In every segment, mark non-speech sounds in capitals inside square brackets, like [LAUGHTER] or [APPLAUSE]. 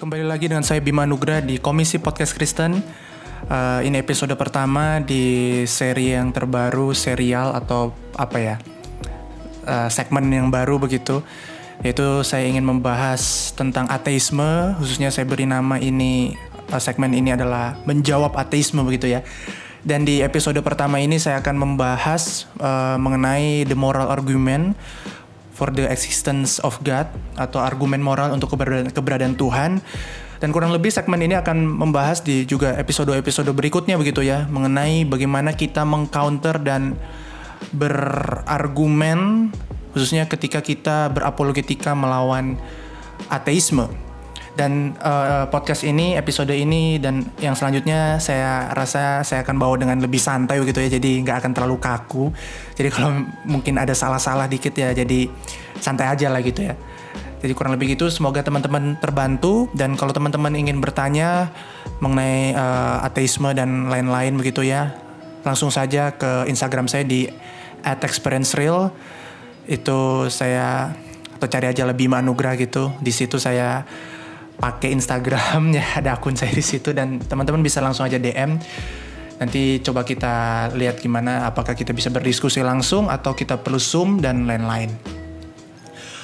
Kembali lagi dengan saya Bima Nugra di Komisi Podcast Kristen. Uh, ini episode pertama di seri yang terbaru, serial atau apa ya, uh, segmen yang baru begitu. Yaitu saya ingin membahas tentang ateisme, khususnya saya beri nama ini uh, segmen ini adalah menjawab ateisme begitu ya. Dan di episode pertama ini saya akan membahas uh, mengenai the moral argument for the existence of God atau argumen moral untuk keberadaan, keberadaan Tuhan. Dan kurang lebih segmen ini akan membahas di juga episode-episode berikutnya begitu ya mengenai bagaimana kita mengcounter dan berargumen khususnya ketika kita berapologetika melawan ateisme. Dan uh, podcast ini, episode ini dan yang selanjutnya saya rasa saya akan bawa dengan lebih santai gitu ya. Jadi nggak akan terlalu kaku. Jadi [LAUGHS] kalau mungkin ada salah-salah dikit ya, jadi santai aja lah gitu ya. Jadi kurang lebih gitu. Semoga teman-teman terbantu dan kalau teman-teman ingin bertanya mengenai uh, ateisme dan lain-lain begitu ya, langsung saja ke Instagram saya di @experiencereal. Itu saya atau cari aja lebih manugrah gitu. Di situ saya pakai Instagramnya. [LAUGHS] Ada akun saya di situ dan teman-teman bisa langsung aja DM nanti coba kita lihat gimana apakah kita bisa berdiskusi langsung atau kita perlu zoom dan lain-lain.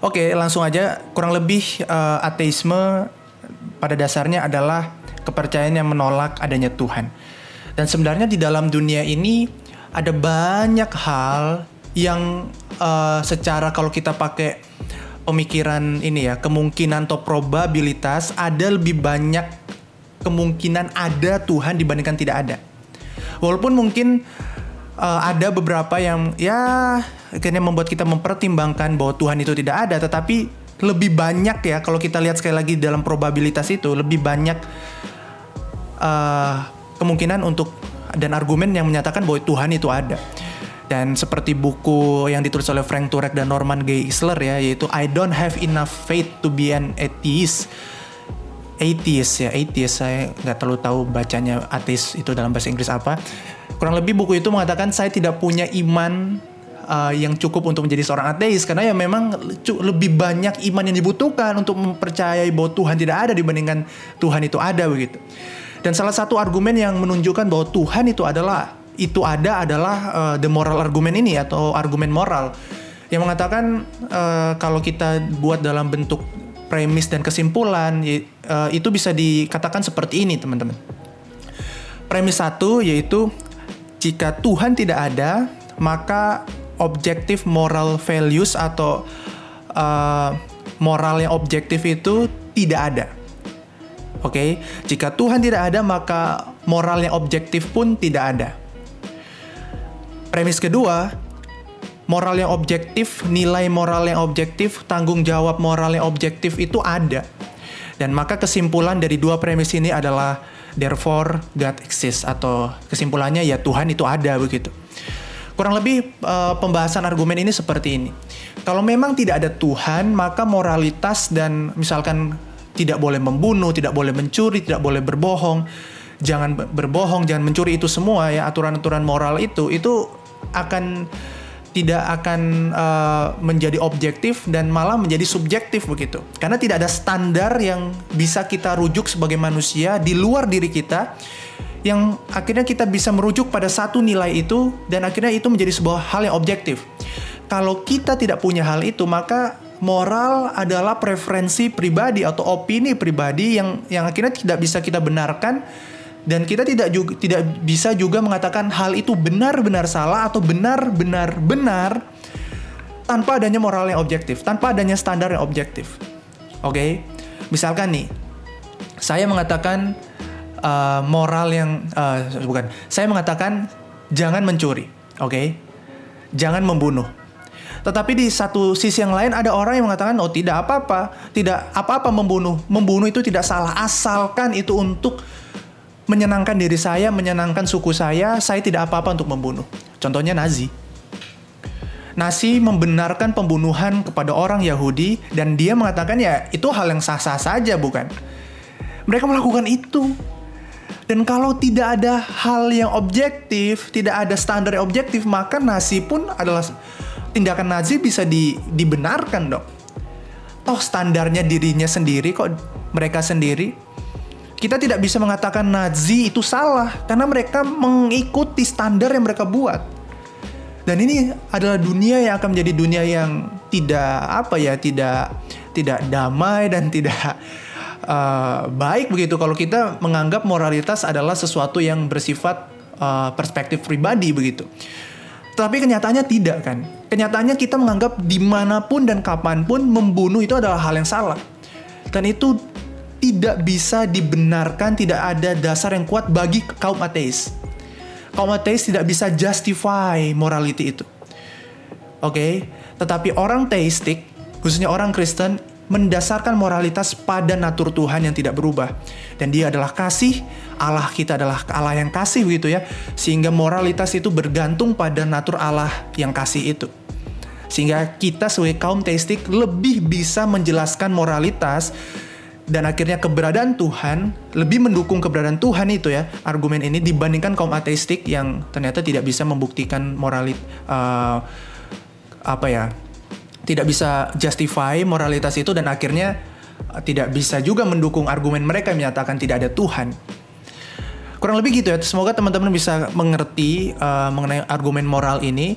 Oke langsung aja. Kurang lebih uh, ateisme pada dasarnya adalah kepercayaan yang menolak adanya Tuhan. Dan sebenarnya di dalam dunia ini ada banyak hal yang uh, secara kalau kita pakai pemikiran ini ya, kemungkinan atau probabilitas ada lebih banyak kemungkinan ada Tuhan dibandingkan tidak ada. Walaupun mungkin uh, ada beberapa yang ya akhirnya membuat kita mempertimbangkan bahwa Tuhan itu tidak ada, tetapi lebih banyak ya kalau kita lihat sekali lagi dalam probabilitas itu lebih banyak uh, kemungkinan untuk dan argumen yang menyatakan bahwa Tuhan itu ada. Dan seperti buku yang ditulis oleh Frank Turek dan Norman Geisler ya, yaitu I Don't Have Enough Faith to Be an Atheist. Atheist ya, atheist saya nggak terlalu tahu bacanya ateis itu dalam bahasa Inggris apa. Kurang lebih buku itu mengatakan saya tidak punya iman uh, yang cukup untuk menjadi seorang ateis karena ya memang lebih banyak iman yang dibutuhkan untuk mempercayai bahwa Tuhan tidak ada dibandingkan Tuhan itu ada begitu. Dan salah satu argumen yang menunjukkan bahwa Tuhan itu adalah itu ada adalah uh, the moral argument ini atau argumen moral yang mengatakan uh, kalau kita buat dalam bentuk premis dan kesimpulan uh, itu bisa dikatakan seperti ini teman-teman. Premis satu yaitu jika Tuhan tidak ada maka objektif moral values atau uh, moral yang objektif itu tidak ada. Oke, okay? jika Tuhan tidak ada maka moral yang objektif pun tidak ada. Premis kedua, moral yang objektif, nilai moral yang objektif, tanggung jawab moral yang objektif itu ada. Dan maka kesimpulan dari dua premis ini adalah therefore God exists atau kesimpulannya ya Tuhan itu ada begitu. Kurang lebih uh, pembahasan argumen ini seperti ini. Kalau memang tidak ada Tuhan, maka moralitas dan misalkan tidak boleh membunuh, tidak boleh mencuri, tidak boleh berbohong, jangan berbohong, jangan mencuri itu semua ya aturan-aturan moral itu itu akan tidak akan uh, menjadi objektif dan malah menjadi subjektif begitu. Karena tidak ada standar yang bisa kita rujuk sebagai manusia di luar diri kita yang akhirnya kita bisa merujuk pada satu nilai itu dan akhirnya itu menjadi sebuah hal yang objektif. Kalau kita tidak punya hal itu, maka moral adalah preferensi pribadi atau opini pribadi yang yang akhirnya tidak bisa kita benarkan dan kita tidak juga tidak bisa juga mengatakan hal itu benar-benar salah atau benar-benar benar tanpa adanya moral yang objektif, tanpa adanya standar yang objektif. Oke, okay? misalkan nih, saya mengatakan uh, moral yang uh, bukan, saya mengatakan jangan mencuri, oke, okay? jangan membunuh. Tetapi di satu sisi yang lain ada orang yang mengatakan oh tidak apa-apa, tidak apa-apa membunuh, membunuh itu tidak salah asalkan itu untuk menyenangkan diri saya, menyenangkan suku saya, saya tidak apa-apa untuk membunuh. Contohnya Nazi. Nazi membenarkan pembunuhan kepada orang Yahudi dan dia mengatakan ya itu hal yang sah-sah saja bukan? Mereka melakukan itu. Dan kalau tidak ada hal yang objektif, tidak ada standar yang objektif, maka Nazi pun adalah tindakan Nazi bisa di, dibenarkan dong? Toh standarnya dirinya sendiri kok mereka sendiri. Kita tidak bisa mengatakan Nazi itu salah karena mereka mengikuti standar yang mereka buat. Dan ini adalah dunia yang akan menjadi dunia yang tidak apa ya, tidak tidak damai dan tidak uh, [LAUGHS] baik begitu kalau kita menganggap moralitas adalah sesuatu yang bersifat uh, perspektif pribadi begitu. Tapi kenyataannya tidak kan. Kenyataannya kita menganggap di mana pun dan kapan pun membunuh itu adalah hal yang salah. Dan itu tidak bisa dibenarkan, tidak ada dasar yang kuat bagi kaum ateis. Kaum ateis tidak bisa justify morality itu. Oke, okay? tetapi orang teistik, khususnya orang Kristen, mendasarkan moralitas pada natur Tuhan yang tidak berubah. Dan dia adalah kasih, Allah kita adalah Allah yang kasih begitu ya. Sehingga moralitas itu bergantung pada natur Allah yang kasih itu. Sehingga kita sebagai kaum teistik lebih bisa menjelaskan moralitas dan akhirnya keberadaan Tuhan lebih mendukung keberadaan Tuhan itu ya argumen ini dibandingkan kaum ateistik yang ternyata tidak bisa membuktikan moralit uh, apa ya tidak bisa justify moralitas itu dan akhirnya uh, tidak bisa juga mendukung argumen mereka yang menyatakan tidak ada Tuhan. Kurang lebih gitu ya. Semoga teman-teman bisa mengerti uh, mengenai argumen moral ini.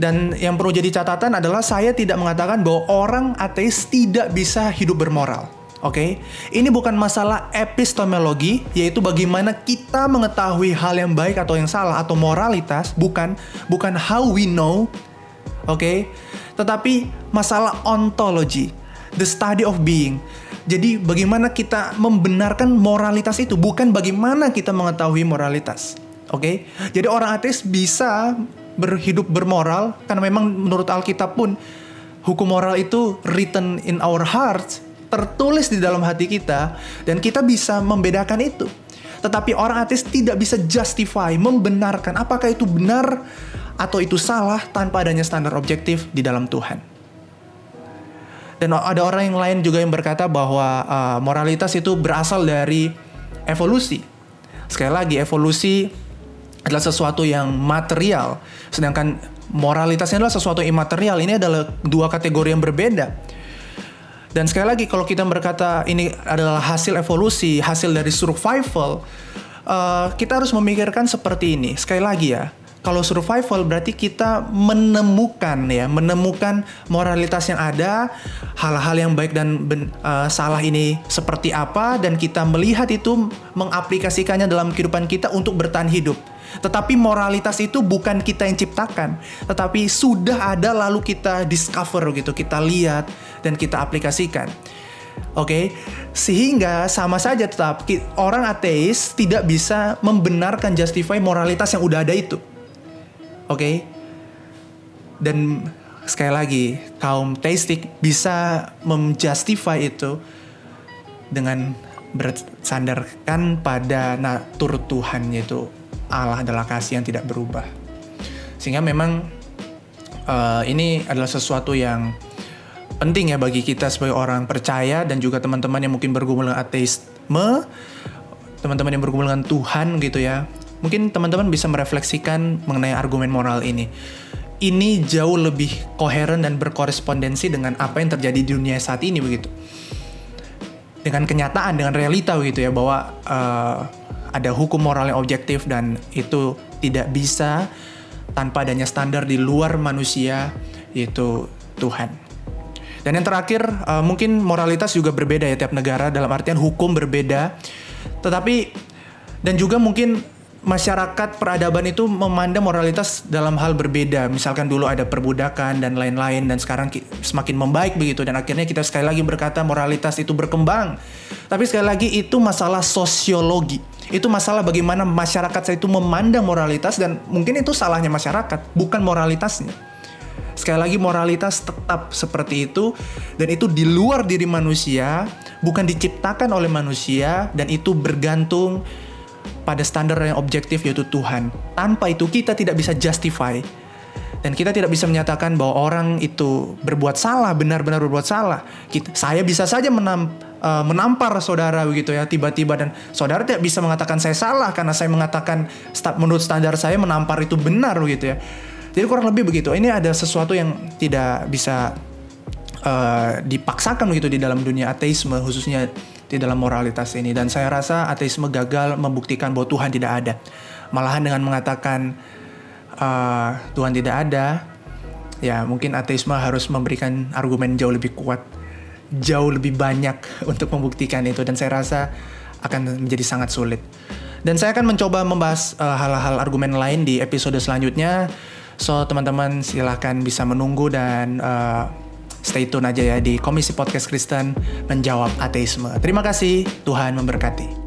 Dan yang perlu jadi catatan adalah saya tidak mengatakan bahwa orang ateis tidak bisa hidup bermoral. Oke, okay? ini bukan masalah epistemologi, yaitu bagaimana kita mengetahui hal yang baik atau yang salah atau moralitas, bukan bukan how we know, oke, okay? tetapi masalah ontologi, the study of being. Jadi bagaimana kita membenarkan moralitas itu, bukan bagaimana kita mengetahui moralitas. Oke, okay? jadi orang ateis bisa berhidup bermoral karena memang menurut Alkitab pun hukum moral itu written in our hearts, tertulis di dalam hati kita dan kita bisa membedakan itu. Tetapi orang ateis tidak bisa justify, membenarkan apakah itu benar atau itu salah tanpa adanya standar objektif di dalam Tuhan. Dan ada orang yang lain juga yang berkata bahwa uh, moralitas itu berasal dari evolusi. Sekali lagi, evolusi adalah sesuatu yang material, sedangkan moralitasnya adalah sesuatu yang imaterial. Ini adalah dua kategori yang berbeda. Dan sekali lagi, kalau kita berkata ini adalah hasil evolusi, hasil dari survival, uh, kita harus memikirkan seperti ini. Sekali lagi ya, kalau survival berarti kita menemukan ya, menemukan moralitas yang ada, hal-hal yang baik dan ben, uh, salah ini seperti apa dan kita melihat itu mengaplikasikannya dalam kehidupan kita untuk bertahan hidup. Tetapi moralitas itu bukan kita yang ciptakan, tetapi sudah ada lalu kita discover gitu, kita lihat dan kita aplikasikan. Oke, okay? sehingga sama saja tetap orang ateis tidak bisa membenarkan justify moralitas yang udah ada itu. Oke. Okay? Dan sekali lagi, kaum teistik bisa menjustify itu dengan bersandarkan pada natur Tuhan yaitu Allah adalah kasih yang tidak berubah. Sehingga memang uh, ini adalah sesuatu yang penting ya bagi kita sebagai orang percaya dan juga teman-teman yang mungkin bergumul dengan ateisme, teman-teman yang bergumul dengan Tuhan gitu ya mungkin teman-teman bisa merefleksikan mengenai argumen moral ini. Ini jauh lebih koheren dan berkorespondensi dengan apa yang terjadi di dunia saat ini begitu. Dengan kenyataan, dengan realita begitu ya bahwa uh, ada hukum moral yang objektif dan itu tidak bisa tanpa adanya standar di luar manusia yaitu Tuhan. Dan yang terakhir uh, mungkin moralitas juga berbeda ya tiap negara dalam artian hukum berbeda. Tetapi dan juga mungkin masyarakat peradaban itu memandang moralitas dalam hal berbeda. Misalkan dulu ada perbudakan dan lain-lain dan sekarang semakin membaik begitu dan akhirnya kita sekali lagi berkata moralitas itu berkembang. Tapi sekali lagi itu masalah sosiologi. Itu masalah bagaimana masyarakat saya itu memandang moralitas dan mungkin itu salahnya masyarakat, bukan moralitasnya. Sekali lagi moralitas tetap seperti itu dan itu di luar diri manusia, bukan diciptakan oleh manusia dan itu bergantung pada standar yang objektif yaitu Tuhan. Tanpa itu kita tidak bisa justify dan kita tidak bisa menyatakan bahwa orang itu berbuat salah, benar-benar berbuat salah. Kita, saya bisa saja menam, uh, menampar saudara begitu ya tiba-tiba dan saudara tidak bisa mengatakan saya salah karena saya mengatakan menurut standar saya menampar itu benar begitu ya. Jadi kurang lebih begitu. Ini ada sesuatu yang tidak bisa uh, dipaksakan begitu di dalam dunia ateisme khususnya di dalam moralitas ini dan saya rasa ateisme gagal membuktikan bahwa Tuhan tidak ada. Malahan dengan mengatakan uh, Tuhan tidak ada, ya mungkin ateisme harus memberikan argumen jauh lebih kuat, jauh lebih banyak untuk membuktikan itu dan saya rasa akan menjadi sangat sulit. Dan saya akan mencoba membahas uh, hal-hal uh, argumen lain di episode selanjutnya. So teman-teman silahkan bisa menunggu dan uh, stay tune aja ya di Komisi Podcast Kristen menjawab ateisme. Terima kasih, Tuhan memberkati.